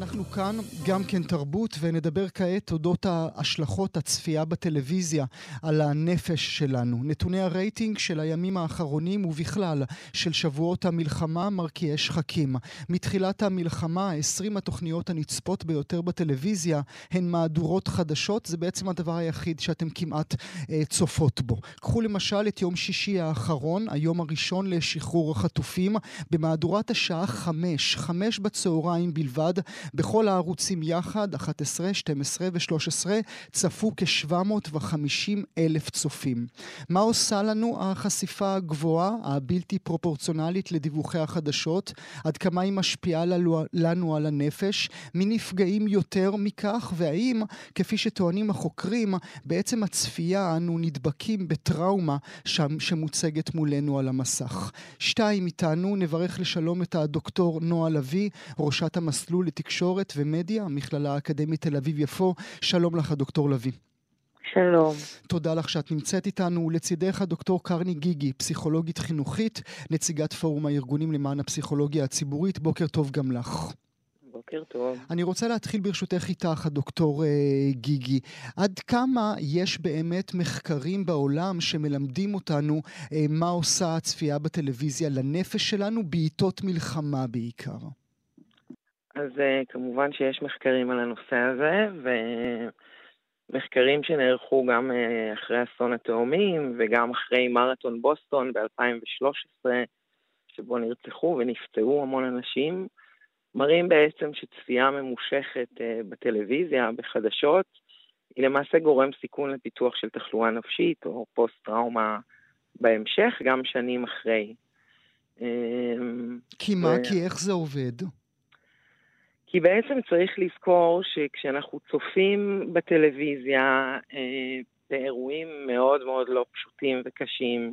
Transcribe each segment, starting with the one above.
אנחנו כאן גם כן תרבות ונדבר כעת אודות ההשלכות הצפייה בטלוויזיה על הנפש שלנו. נתוני הרייטינג של הימים האחרונים ובכלל של שבועות המלחמה מרקיעי שחקים. מתחילת המלחמה 20 התוכניות הנצפות ביותר בטלוויזיה הן מהדורות חדשות, זה בעצם הדבר היחיד שאתם כמעט אה, צופות בו. קחו למשל את יום שישי האחרון, היום הראשון לשחרור החטופים, במהדורת השעה 5, 5 בצהריים בלבד. בכל הערוצים יחד, 11, 12 ו-13, צפו כ-750 אלף צופים. מה עושה לנו החשיפה הגבוהה, הבלתי פרופורציונלית לדיווחי החדשות? עד כמה היא משפיעה לנו על הנפש? מי נפגעים יותר מכך? והאם, כפי שטוענים החוקרים, בעצם הצפייה אנו נדבקים בטראומה שמוצגת מולנו על המסך. שתיים איתנו, נברך לשלום את הדוקטור נועה לביא, ראשת המסלול לתקשורת. תקשורת ומדיה, המכללה האקדמית תל אביב-יפו. שלום לך, דוקטור לביא. שלום. תודה לך שאת נמצאת איתנו. לצידך הדוקטור קרני גיגי, פסיכולוגית חינוכית, נציגת פורום הארגונים למען הפסיכולוגיה הציבורית. בוקר טוב גם לך. בוקר טוב. אני רוצה להתחיל ברשותך איתך, הדוקטור אה, גיגי. עד כמה יש באמת מחקרים בעולם שמלמדים אותנו אה, מה עושה הצפייה בטלוויזיה לנפש שלנו בעיתות מלחמה בעיקר? אז uh, כמובן שיש מחקרים על הנושא הזה, ומחקרים שנערכו גם uh, אחרי אסון התאומים וגם אחרי מרתון בוסטון ב-2013, שבו נרצחו ונפצעו המון אנשים, מראים בעצם שצפייה ממושכת uh, בטלוויזיה, בחדשות, היא למעשה גורם סיכון לפיתוח של תחלואה נפשית או פוסט-טראומה בהמשך, גם שנים אחרי. כי מה? כי איך זה עובד? כי בעצם צריך לזכור שכשאנחנו צופים בטלוויזיה אה, באירועים מאוד מאוד לא פשוטים וקשים,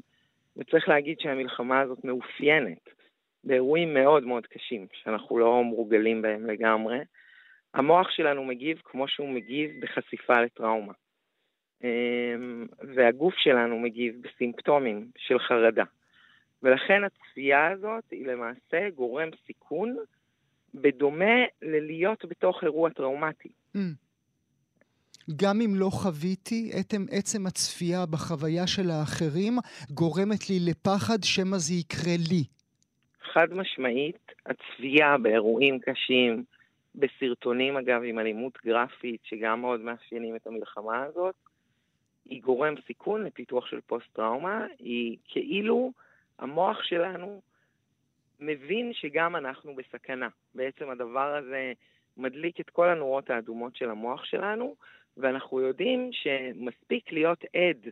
וצריך להגיד שהמלחמה הזאת מאופיינת באירועים מאוד מאוד קשים, שאנחנו לא מורגלים בהם לגמרי, המוח שלנו מגיב כמו שהוא מגיב בחשיפה לטראומה. אה, והגוף שלנו מגיב בסימפטומים של חרדה. ולכן הצפייה הזאת היא למעשה גורם סיכון בדומה ללהיות בתוך אירוע טראומטי. Mm. גם אם לא חוויתי, עצם, עצם הצפייה בחוויה של האחרים גורמת לי לפחד שמא זה יקרה לי. חד משמעית, הצפייה באירועים קשים, בסרטונים אגב עם אלימות גרפית, שגם מאוד מאפיינים את המלחמה הזאת, היא גורם סיכון לפיתוח של פוסט-טראומה, היא כאילו המוח שלנו מבין שגם אנחנו בסכנה. בעצם הדבר הזה מדליק את כל הנורות האדומות של המוח שלנו, ואנחנו יודעים שמספיק להיות עד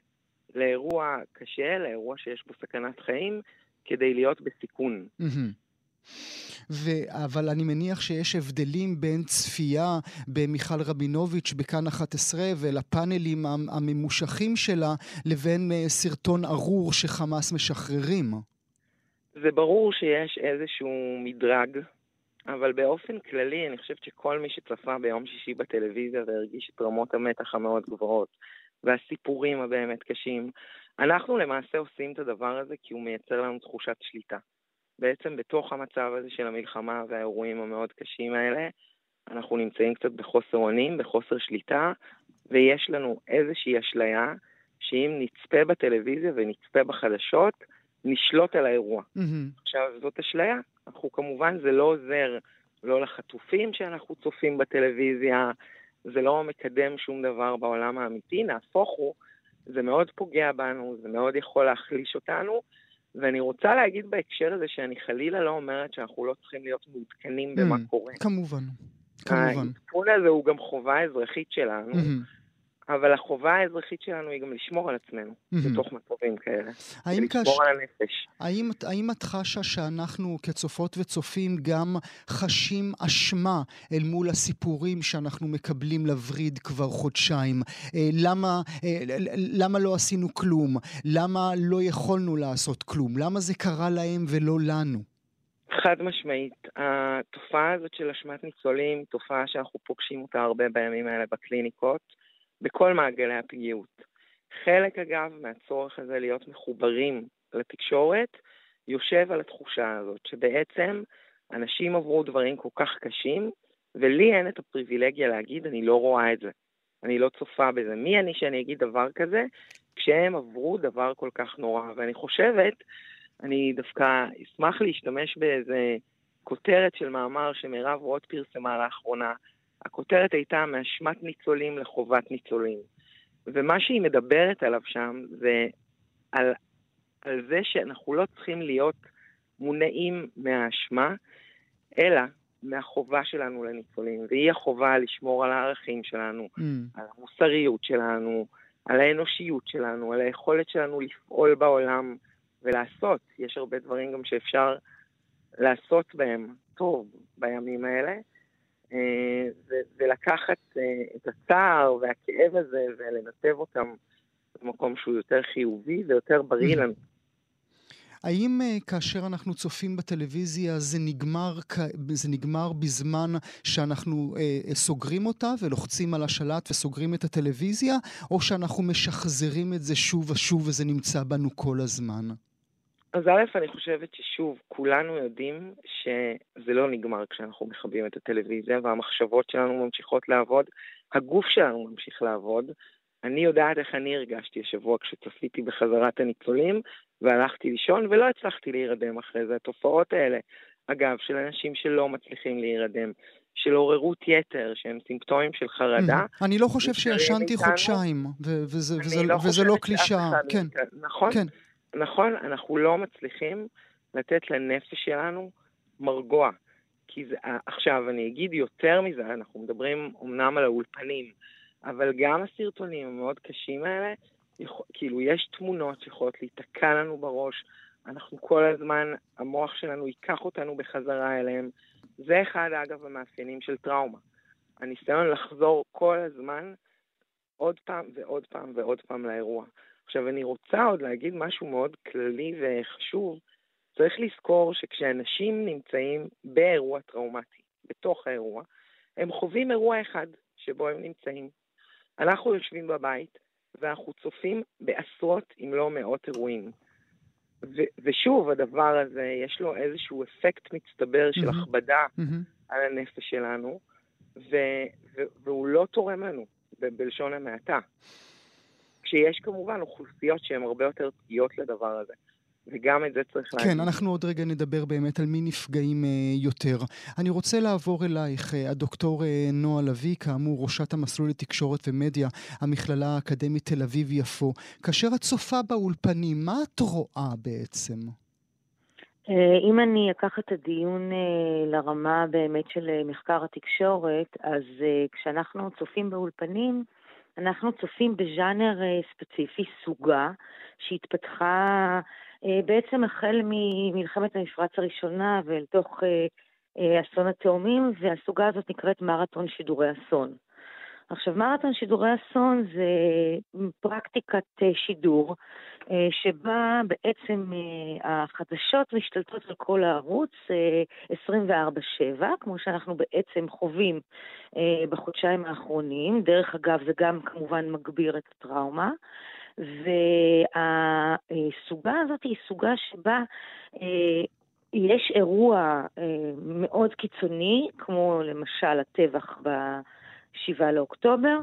לאירוע קשה, לאירוע שיש בו סכנת חיים, כדי להיות בסיכון. ו... אבל אני מניח שיש הבדלים בין צפייה במיכל רבינוביץ' בכאן 11 ולפאנלים הממושכים שלה לבין אה, סרטון ארור שחמאס משחררים. זה ברור שיש איזשהו מדרג, אבל באופן כללי אני חושבת שכל מי שצפה ביום שישי בטלוויזיה והרגיש את רמות המתח המאוד גבוהות והסיפורים הבאמת קשים, אנחנו למעשה עושים את הדבר הזה כי הוא מייצר לנו תחושת שליטה. בעצם בתוך המצב הזה של המלחמה והאירועים המאוד קשים האלה, אנחנו נמצאים קצת בחוסר אונים, בחוסר שליטה, ויש לנו איזושהי אשליה שאם נצפה בטלוויזיה ונצפה בחדשות, נשלוט על האירוע. Mm-hmm. עכשיו, זאת אשליה. אנחנו כמובן, זה לא עוזר לא לחטופים שאנחנו צופים בטלוויזיה, זה לא מקדם שום דבר בעולם האמיתי, נהפוך הוא, זה מאוד פוגע בנו, זה מאוד יכול להחליש אותנו, ואני רוצה להגיד בהקשר הזה שאני חלילה לא אומרת שאנחנו לא צריכים להיות מעודכנים במה mm, קורה. כמובן, כמובן. העדכון הזה הוא גם חובה אזרחית שלנו. Mm-hmm. אבל החובה האזרחית שלנו היא גם לשמור על עצמנו. בתוך מצבים כאלה. האם לשמור כש... על הנפש. האם, האם את חשה שאנחנו כצופות וצופים גם חשים אשמה אל מול הסיפורים שאנחנו מקבלים לווריד כבר חודשיים? אה, למה, אה, למה לא עשינו כלום? למה לא יכולנו לעשות כלום? למה זה קרה להם ולא לנו? חד משמעית. התופעה הזאת של אשמת ניצולים, תופעה שאנחנו פוגשים אותה הרבה בימים האלה בקליניקות. בכל מעגלי הפגיעות. חלק, אגב, מהצורך הזה להיות מחוברים לתקשורת, יושב על התחושה הזאת, שבעצם אנשים עברו דברים כל כך קשים, ולי אין את הפריבילגיה להגיד, אני לא רואה את זה. אני לא צופה בזה. מי אני שאני אגיד דבר כזה, כשהם עברו דבר כל כך נורא? ואני חושבת, אני דווקא אשמח להשתמש באיזה כותרת של מאמר שמירב רוט פרסמה לאחרונה. הכותרת הייתה מאשמת ניצולים לחובת ניצולים. ומה שהיא מדברת עליו שם זה על, על זה שאנחנו לא צריכים להיות מונעים מהאשמה, אלא מהחובה שלנו לניצולים, והיא החובה לשמור על הערכים שלנו, mm. על המוסריות שלנו, על האנושיות שלנו, על היכולת שלנו לפעול בעולם ולעשות. יש הרבה דברים גם שאפשר לעשות בהם טוב בימים האלה, ולקחת אה, את הצער והכאב הזה ולנתב אותם במקום שהוא יותר חיובי ויותר בריא לנו. האם uh, כאשר אנחנו צופים בטלוויזיה זה נגמר, זה נגמר בזמן שאנחנו סוגרים אותה ולוחצים על השלט וסוגרים את הטלוויזיה, או שאנחנו משחזרים את זה שוב ושוב וזה נמצא בנו כל הזמן? אז א', אני חושבת ששוב, כולנו יודעים שזה לא נגמר כשאנחנו מכבים את הטלוויזיה והמחשבות שלנו ממשיכות לעבוד, הגוף שלנו ממשיך לעבוד. אני יודעת איך אני הרגשתי השבוע כשצפיתי בחזרת הניצולים, והלכתי לישון ולא הצלחתי להירדם אחרי זה. התופעות האלה, אגב, של אנשים שלא מצליחים להירדם, של עוררות יתר, שהם סימפטומים של חרדה. אני לא חושב שישנתי חודשיים, וזה לא, לא קלישאה. כן. נכון, כן. נכון, אנחנו לא מצליחים לתת לנפש שלנו מרגוע. כי זה, עכשיו, אני אגיד יותר מזה, אנחנו מדברים אמנם על האולפנים, אבל גם הסרטונים המאוד קשים האלה, יכול, כאילו, יש תמונות שיכולות להיתקע לנו בראש, אנחנו כל הזמן, המוח שלנו ייקח אותנו בחזרה אליהם. זה אחד, אגב, המאפיינים של טראומה. הניסיון לחזור כל הזמן עוד פעם ועוד פעם ועוד פעם לאירוע. עכשיו, אני רוצה עוד להגיד משהו מאוד כללי וחשוב. צריך לזכור שכשאנשים נמצאים באירוע טראומטי, בתוך האירוע, הם חווים אירוע אחד שבו הם נמצאים. אנחנו יושבים בבית ואנחנו צופים בעשרות אם לא מאות אירועים. ו- ושוב, הדבר הזה, יש לו איזשהו אפקט מצטבר של mm-hmm. הכבדה mm-hmm. על הנפש שלנו, ו- ו- והוא לא תורם לנו, ב- בלשון המעטה. כשיש כמובן אוכלוסיות שהן הרבה יותר פגיעות לדבר הזה. וגם את זה צריך להגיד. כן, אנחנו עוד רגע נדבר באמת על מי נפגעים אה, יותר. אני רוצה לעבור אלייך, אה, הדוקטור אה, נועה לביא, כאמור ראשת המסלול לתקשורת ומדיה, המכללה האקדמית תל אביב-יפו. כאשר את צופה באולפנים, מה את רואה בעצם? אה, אם אני אקח את הדיון אה, לרמה באמת של אה, מחקר התקשורת, אז כשאנחנו צופים באולפנים, אנחנו צופים בז'אנר אה, ספציפי, סוגה, שהתפתחה אה, בעצם החל ממלחמת המפרץ הראשונה ואל תוך אה, אסון התאומים, והסוגה הזאת נקראת מרתון שידורי אסון. עכשיו, מרתון שידורי אסון זה פרקטיקת שידור אה, שבה בעצם אה, החדשות משתלטות על כל הערוץ 24/7, אה, כמו שאנחנו בעצם חווים בחודשיים האחרונים. דרך אגב, זה גם כמובן מגביר את הטראומה. והסוגה הזאת היא סוגה שבה יש אירוע מאוד קיצוני, כמו למשל הטבח ב-7 לאוקטובר,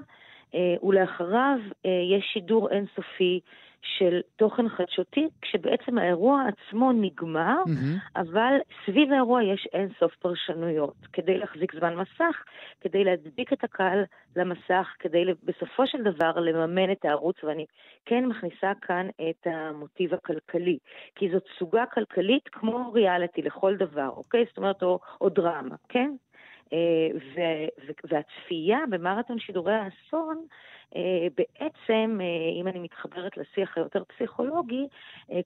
ולאחריו יש שידור אינסופי של תוכן חדשותי, כשבעצם האירוע עצמו נגמר, mm-hmm. אבל סביב האירוע יש אין סוף פרשנויות. כדי להחזיק זמן מסך, כדי להדביק את הקהל למסך, כדי בסופו של דבר לממן את הערוץ, ואני כן מכניסה כאן את המוטיב הכלכלי. כי זאת סוגה כלכלית כמו ריאליטי לכל דבר, אוקיי? זאת אומרת, או, או דרמה, כן? אה, והצפייה במרתון שידורי האסון, אה, בעצם, אה, אם אני מתחברת לשיח היותר פסיכולוגי,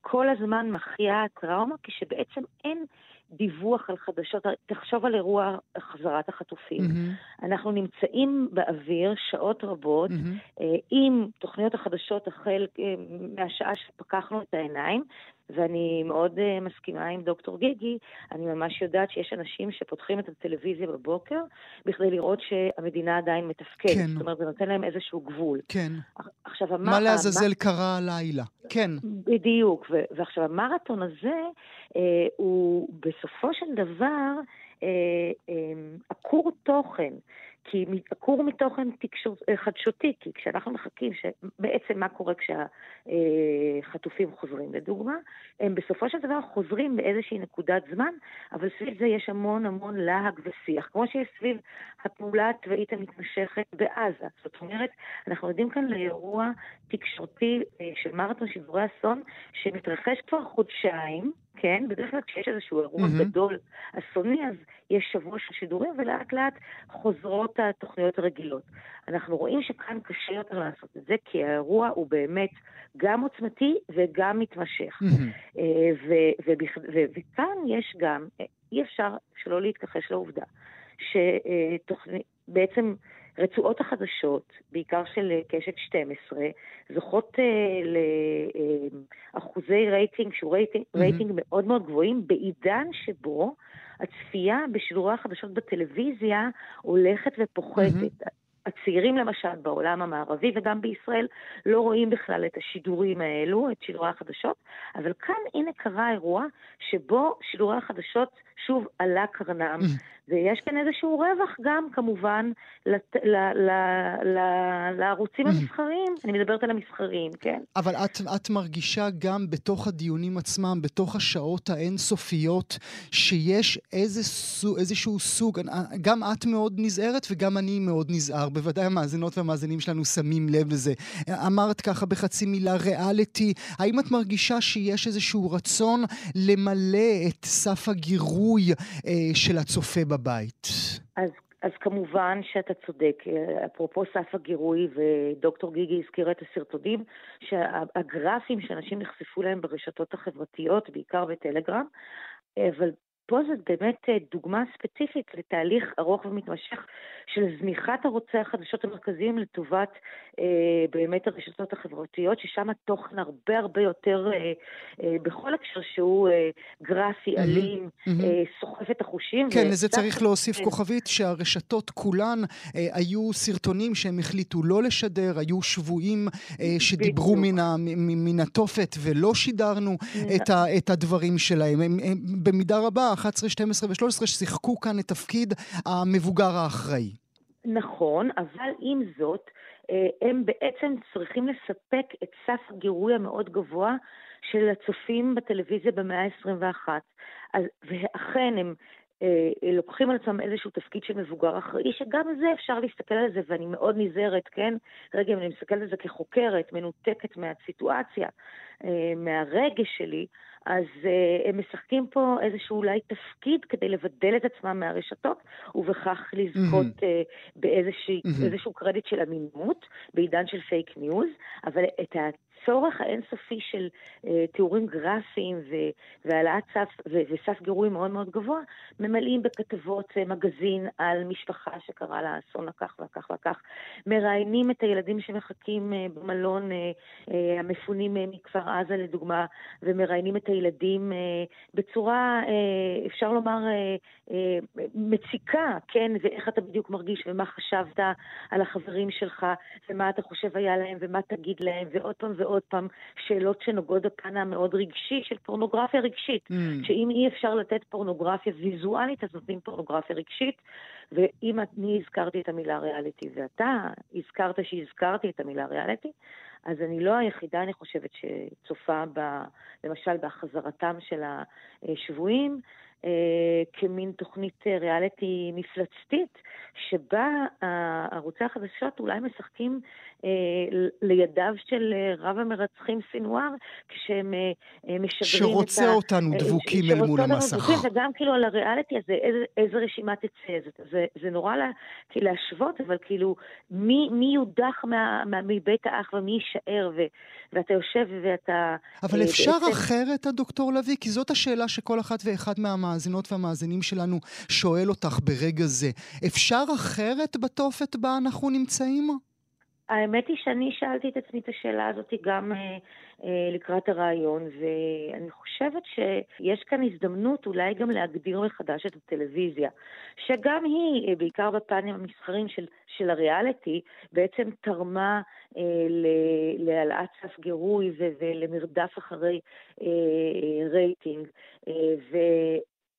כל הזמן מחיה הטראומה, כשבעצם אין דיווח על חדשות, תחשוב על אירוע החזרת החטופים. Mm-hmm. אנחנו נמצאים באוויר שעות רבות mm-hmm. עם תוכניות החדשות החל מהשעה שפקחנו את העיניים, ואני מאוד uh, מסכימה עם דוקטור גיגי, אני ממש יודעת שיש אנשים שפותחים את הטלוויזיה בבוקר בכדי לראות שהמדינה עדיין מתפקדת. כן. זאת אומרת, זה נותן להם איזשהו גבול. כן. עכשיו, המ... מה לעזאזל המ... קרה הלילה? כן. בדיוק. ו- ועכשיו, המרתון הזה אה, הוא בסופו של דבר אה, אה, עקור תוכן. כי עקור מתוכן תקשור, אה, חדשותי, כי כשאנחנו מחכים, בעצם מה קורה כשהחטופים חוזרים, לדוגמה, הם בסופו של דבר חוזרים באיזושהי נקודת זמן, אבל סביב זה יש המון המון להג ושיח, כמו שיש סביב הפעולה הצבאית המתמשכת בעזה. זאת אומרת, אנחנו יודעים כאן לאירוע תקשורתי אה, של מרתון שידורי אסון, שמתרחש כבר חודשיים, כן? בדרך כלל כשיש איזשהו אירוע mm-hmm. גדול, אסוני, אז יש שבוע של שידורים, ולאט לאט חוזרות התוכניות הרגילות. אנחנו רואים שכאן קשה יותר לעשות את זה, כי האירוע הוא באמת גם עוצמתי וגם מתמשך. Mm-hmm. וכאן יש גם, אי אפשר שלא להתכחש לעובדה, שבעצם... רצועות החדשות, בעיקר של קשת 12, זוכות אה, לאחוזי רייטינג, שהוא רייטינג, mm-hmm. רייטינג מאוד מאוד גבוהים, בעידן שבו הצפייה בשידורי החדשות בטלוויזיה הולכת ופוחתת. Mm-hmm. הצעירים למשל בעולם המערבי וגם בישראל לא רואים בכלל את השידורים האלו, את שידורי החדשות, אבל כאן הנה קרה אירוע שבו שידורי החדשות שוב עלה קרנם, ויש כאן איזשהו רווח גם כמובן לת, ל, ל, ל, לערוצים המסחריים, אני מדברת על המסחריים, כן. אבל את, את מרגישה גם בתוך הדיונים עצמם, בתוך השעות האינסופיות, שיש איזה סוג, איזשהו סוג, גם את מאוד נזהרת וגם אני מאוד נזהר, בוודאי המאזינות והמאזינים שלנו שמים לב לזה. אמרת ככה בחצי מילה ריאליטי, האם את מרגישה שיש איזשהו רצון למלא את סף הגירוי אה, של הצופה בבית? אז אז כמובן שאתה צודק. אפרופו סף הגירוי, ודוקטור גיגי הזכירה את הסרטונים, שהגרפים שאנשים נחשפו להם ברשתות החברתיות, בעיקר בטלגרם, אבל פה זאת באמת אה, דוגמה ספציפית לתהליך ארוך ומתמשך של זניחת ערוצי החדשות המרכזיים לטובת אה, באמת הרשתות החברתיות, ששם התוכן הרבה הרבה יותר, אה, אה, בכל הקשר שהוא אה, גרפי, אלים, mm-hmm. אה, סוחף את החושים. כן, לזה צריך להוסיף כן. כוכבית שהרשתות כולן אה, היו סרטונים שהם החליטו לא לשדר, היו שבויים אה, שדיברו מן, ה, מן התופת ולא שידרנו את, ה, את הדברים שלהם. הם, הם, במידה רבה, 11, 12 ו-13 ששיחקו כאן את תפקיד המבוגר האחראי. נכון, אבל עם זאת, אה, הם בעצם צריכים לספק את סף הגירוי המאוד גבוה של הצופים בטלוויזיה במאה ה-21. ואכן הם לוקחים על עצמם איזשהו תפקיד של מבוגר אחראי, שגם זה אפשר להסתכל על זה, ואני מאוד נזהרת, כן? רגע, אם אני מסתכלת על זה כחוקרת, מנותקת מהסיטואציה, אה, מהרגש שלי, אז uh, הם משחקים פה איזשהו אולי תפקיד כדי לבדל את עצמם מהרשתות, ובכך לזכות mm-hmm. באיזשהו mm-hmm. קרדיט של אמינות בעידן של fake news, אבל את הצורך האינסופי של uh, תיאורים גרפיים והעלאת סף, ו- וסף גירוי מאוד מאוד גבוה, ממלאים בכתבות uh, מגזין על משפחה שקרה לה אסון לכך וכך וכך, מראיינים את הילדים שמחכים uh, במלון uh, uh, המפונים uh, מכפר עזה לדוגמה, ומראיינים את הילדים אה, בצורה, אה, אפשר לומר, אה, אה, מציקה, כן, ואיך אתה בדיוק מרגיש, ומה חשבת על החברים שלך, ומה אתה חושב היה להם, ומה תגיד להם, ועוד פעם ועוד פעם, שאלות שנוגעות בפן המאוד רגשי של פורנוגרפיה רגשית, mm. שאם אי אפשר לתת פורנוגרפיה ויזואלית, אז נותנים פורנוגרפיה רגשית, ואם אני הזכרתי את המילה ריאליטי, ואתה הזכרת שהזכרתי את המילה ריאליטי, אז אני לא היחידה, אני חושבת, שצופה ב, למשל בהחזרתם של השבויים. אה, כמין תוכנית אה, ריאליטי מפלצתית, שבה ערוצי החדשות אולי משחקים אה, לידיו של רב המרצחים סינואר, כשהם משדרים את ה... שרוצה אותנו דבוקים אל מול המסך. וגם כאילו על הריאליטי הזה, איזה, איזה רשימה תצא. זה, זה, זה נורא לה, כאילו להשוות, אבל כאילו, מי, מי יודח מה, מה, מבית האח ומי יישאר, ו, ואתה יושב ואתה... אבל אפשר בעצם... אחרת, הדוקטור לביא? כי זאת השאלה שכל אחת ואחד מהמאזינים... המאזינות והמאזינים שלנו שואל אותך ברגע זה, אפשר אחרת בתופת בה אנחנו נמצאים? האמת היא שאני שאלתי את עצמי את השאלה הזאת גם אה, אה, לקראת הרעיון, ואני חושבת שיש כאן הזדמנות אולי גם להגדיר מחדש את הטלוויזיה, שגם היא, אה, בעיקר בפנים המסחרים של, של הריאליטי, בעצם תרמה אה, להעלאת סף גירוי ולמרדף אחרי אה, אה, רייטינג. אה.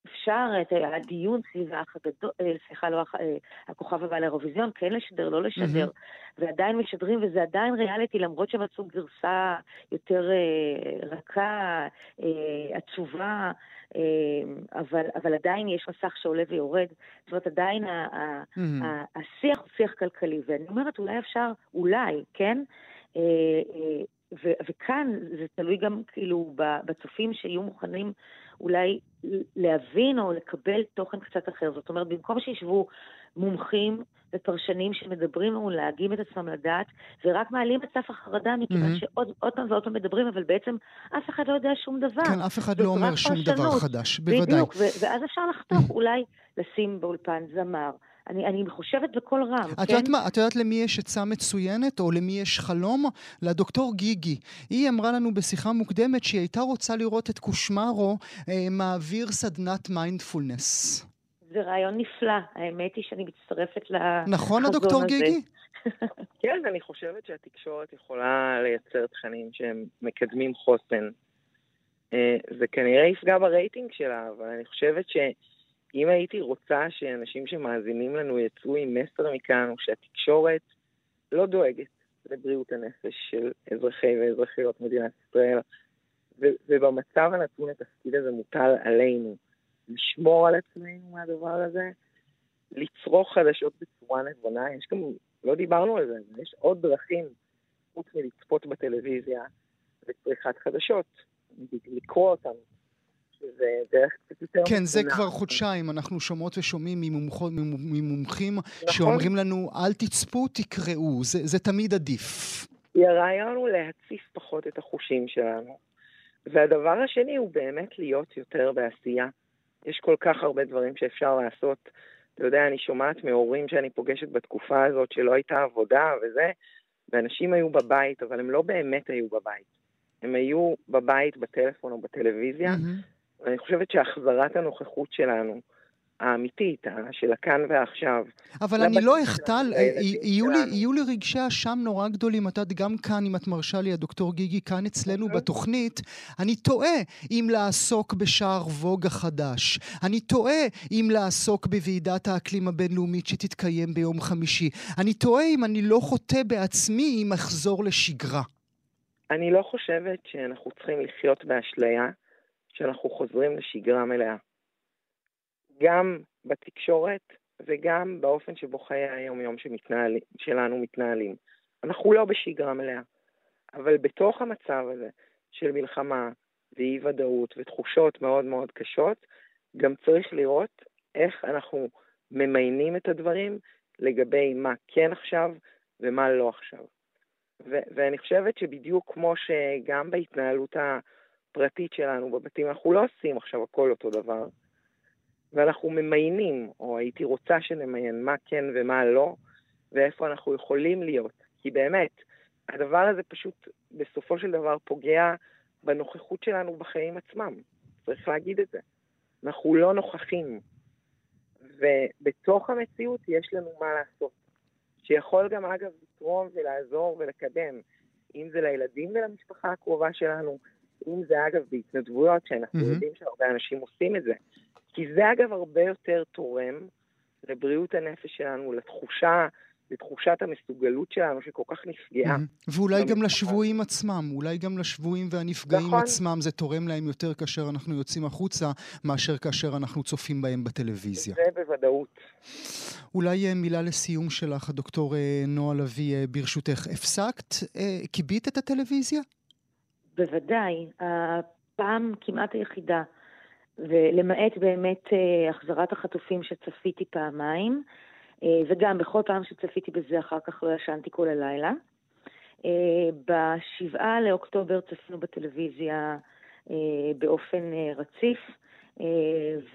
אפשר את הדיון סביב האח הגדול, אה, סליחה, לא אה, הכוכב הבא לאירוויזיון, כן לשדר, לא לשדר, mm-hmm. ועדיין משדרים, וזה עדיין ריאליטי, למרות שמצאו גרסה יותר אה, רכה, אה, עצובה, אה, אבל, אבל עדיין יש מסך שעולה ויורד. זאת אומרת, עדיין ה, mm-hmm. ה, השיח הוא שיח כלכלי, ואני אומרת, אולי אפשר, אולי, כן? ו- וכאן זה תלוי גם כאילו בצופים שיהיו מוכנים אולי להבין או לקבל תוכן קצת אחר. זאת אומרת, במקום שישבו מומחים ופרשנים שמדברים ולהגים את עצמם לדעת, ורק מעלים את סף החרדה, מכיוון mm-hmm. שעוד פעם ועוד פעם מדברים, אבל בעצם אף אחד לא יודע שום דבר. כן, אף אחד לא אומר שום פרשנות. דבר חדש, בוודאי. בדיוק, ואז אפשר לחתוך, אולי לשים באולפן זמר. אני, אני חושבת בקול רם, את כן? יודעת מה, את יודעת למי יש עצה מצוינת, או למי יש חלום? לדוקטור גיגי. היא אמרה לנו בשיחה מוקדמת שהיא הייתה רוצה לראות את קושמרו אה, מעביר סדנת מיינדפולנס. זה רעיון נפלא, האמת היא שאני מצטרפת לחזון הזה. נכון, הדוקטור גיגי? כן, אני חושבת שהתקשורת יכולה לייצר תכנים שהם מקדמים חוסן. אה, זה כנראה יפגע ברייטינג שלה, אבל אני חושבת ש... אם הייתי רוצה שאנשים שמאזינים לנו יצאו עם מסר מכאן, או שהתקשורת לא דואגת לבריאות הנפש של אזרחי ואזרחיות מדינת ישראל, ו- ובמצב הנתון התפקיד הזה מוטל עלינו. לשמור על עצמנו מהדבר הזה, לצרוך חדשות בצורה נבונה. יש גם, לא דיברנו על זה, יש עוד דרכים חוץ מלצפות בטלוויזיה וצריכת חדשות, לקרוא אותן, שזה דרך קצת יותר... כן, זה כבר חודשיים, אנחנו שומעות ושומעים ממומחים נכון. שאומרים לנו, אל תצפו, תקראו, זה, זה תמיד עדיף. הרעיון הוא להציף פחות את החושים שלנו. והדבר השני הוא באמת להיות יותר בעשייה. יש כל כך הרבה דברים שאפשר לעשות. אתה יודע, אני שומעת מהורים שאני פוגשת בתקופה הזאת שלא הייתה עבודה וזה, ואנשים היו בבית, אבל הם לא באמת היו בבית. הם היו בבית, בטלפון או בטלוויזיה, mm-hmm. ואני חושבת שהחזרת הנוכחות שלנו, האמיתית, של הכאן ועכשיו. אבל אני לא אחטל, אה, יהיו לי רגשי אשם נורא גדולים. את יודעת, גם כאן, אם את מרשה לי, הדוקטור גיגי, כאן אצלנו אוקיי. בתוכנית, אני טועה אם לעסוק בשער ווג החדש. אני טועה אם לעסוק בוועידת האקלים הבינלאומית שתתקיים ביום חמישי. אני טועה אם אני לא חוטא בעצמי אם אחזור לשגרה. אני לא חושבת שאנחנו צריכים לחיות באשליה שאנחנו חוזרים לשגרה מלאה. גם בתקשורת וגם באופן שבו חיי היום-יום שמתנהל, שלנו מתנהלים. אנחנו לא בשגרה מלאה, אבל בתוך המצב הזה של מלחמה ואי-ודאות ותחושות מאוד מאוד קשות, גם צריך לראות איך אנחנו ממיינים את הדברים לגבי מה כן עכשיו ומה לא עכשיו. ו- ואני חושבת שבדיוק כמו שגם בהתנהלות ה... הפרטית שלנו בבתים, אנחנו לא עושים עכשיו הכל אותו דבר. ואנחנו ממיינים, או הייתי רוצה שנמיין מה כן ומה לא, ואיפה אנחנו יכולים להיות. כי באמת, הדבר הזה פשוט בסופו של דבר פוגע בנוכחות שלנו בחיים עצמם. צריך להגיד את זה. אנחנו לא נוכחים. ובתוך המציאות יש לנו מה לעשות. שיכול גם, אגב, לתרום ולעזור ולקדם. אם זה לילדים ולמשפחה הקרובה שלנו, אם זה אגב בהתנדבויות, שאנחנו mm-hmm. יודעים שהרבה אנשים עושים את זה. כי זה אגב הרבה יותר תורם לבריאות הנפש שלנו, לתחושה, לתחושת המסוגלות שלנו שכל כך נפגעה. Mm-hmm. ואולי גם לשבויים עצמם, אולי גם לשבויים והנפגעים נכון. עצמם, זה תורם להם יותר כאשר אנחנו יוצאים החוצה, מאשר כאשר אנחנו צופים בהם בטלוויזיה. זה בוודאות. אולי אה, מילה לסיום שלך, הדוקטור אה, נועה לביא, אה, ברשותך. הפסקת? כיבית את הטלוויזיה? בוודאי, הפעם כמעט היחידה, ולמעט באמת אה, החזרת החטופים שצפיתי פעמיים, אה, וגם בכל פעם שצפיתי בזה אחר כך לא ישנתי כל הלילה. אה, בשבעה לאוקטובר צפינו בטלוויזיה באופן רציף,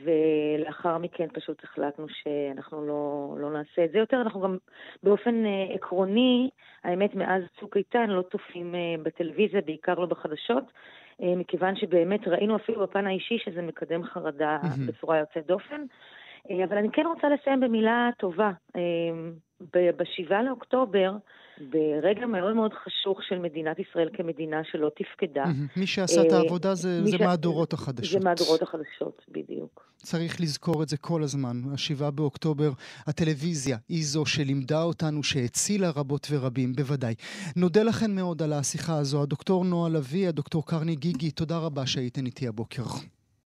ולאחר מכן פשוט החלטנו שאנחנו לא, לא נעשה את זה יותר. אנחנו גם באופן עקרוני, האמת, מאז צוק איתן לא צופים בטלוויזיה, בעיקר לא בחדשות, מכיוון שבאמת ראינו אפילו בפן האישי שזה מקדם חרדה. בצורה יוצאת דופן. אבל אני כן רוצה לסיים במילה טובה. ב-7 לאוקטובר, ברגע מאוד מאוד חשוך של מדינת ישראל כמדינה שלא תפקדה. מי שעשה את העבודה זה, זה ש... מהדורות החדשות. זה מהדורות החדשות, בדיוק. צריך לזכור את זה כל הזמן. ה-7 באוקטובר, הטלוויזיה היא זו שלימדה אותנו, שהצילה רבות ורבים, בוודאי. נודה לכן מאוד על השיחה הזו. הדוקטור נועה לביא, הדוקטור קרני גיגי, תודה רבה שהייתן איתי הבוקר.